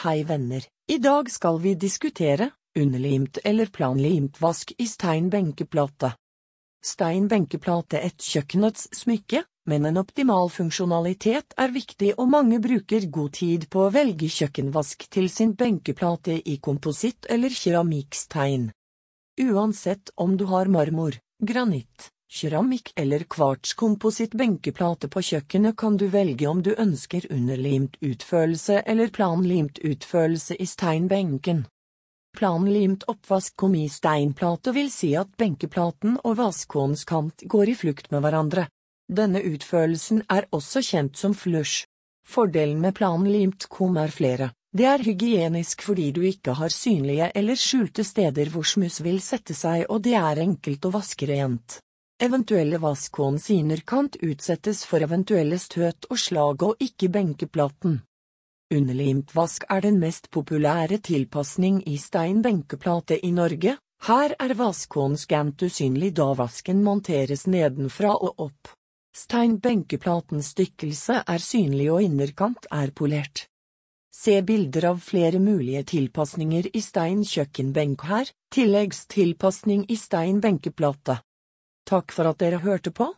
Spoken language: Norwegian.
Hei venner, i dag skal vi diskutere underlimt eller planlimt vask i steinbenkeplate. Steinbenkeplate er et kjøkkenets smykke, men en optimal funksjonalitet er viktig og mange bruker god tid på å velge kjøkkenvask til sin benkeplate i kompositt eller keramikkstein. Uansett om du har marmor, granitt, keramikk eller kvartskompositt benkeplate på kjøkkenet kan du velge om du ønsker underlimt utførelse eller planlimt utførelse i steinbenken. Planlimt oppvaskkom i steinplate vil si at benkeplaten og vaskåens kant går i flukt med hverandre. Denne utførelsen er også kjent som flush. Fordelen med planlimt kom er flere. Det er hygienisk fordi du ikke har synlige eller skjulte steder hvor smuss vil sette seg og det er enkelt å vaske rent. Eventuelle vaskonsiner innerkant utsettes for eventuelle støt og slag og ikke benkeplaten. Underlimt vask er den mest populære tilpasning i steinbenkeplate i Norge, her er vaskåen skant usynlig da vasken monteres nedenfra og opp. Steinbenkeplatens stykkelse er synlig og innerkant er polert. Se bilder av flere mulige tilpasninger i stein kjøkkenbenk her, tilleggstilpasning i stein benkeplate. Takk for at dere hørte på.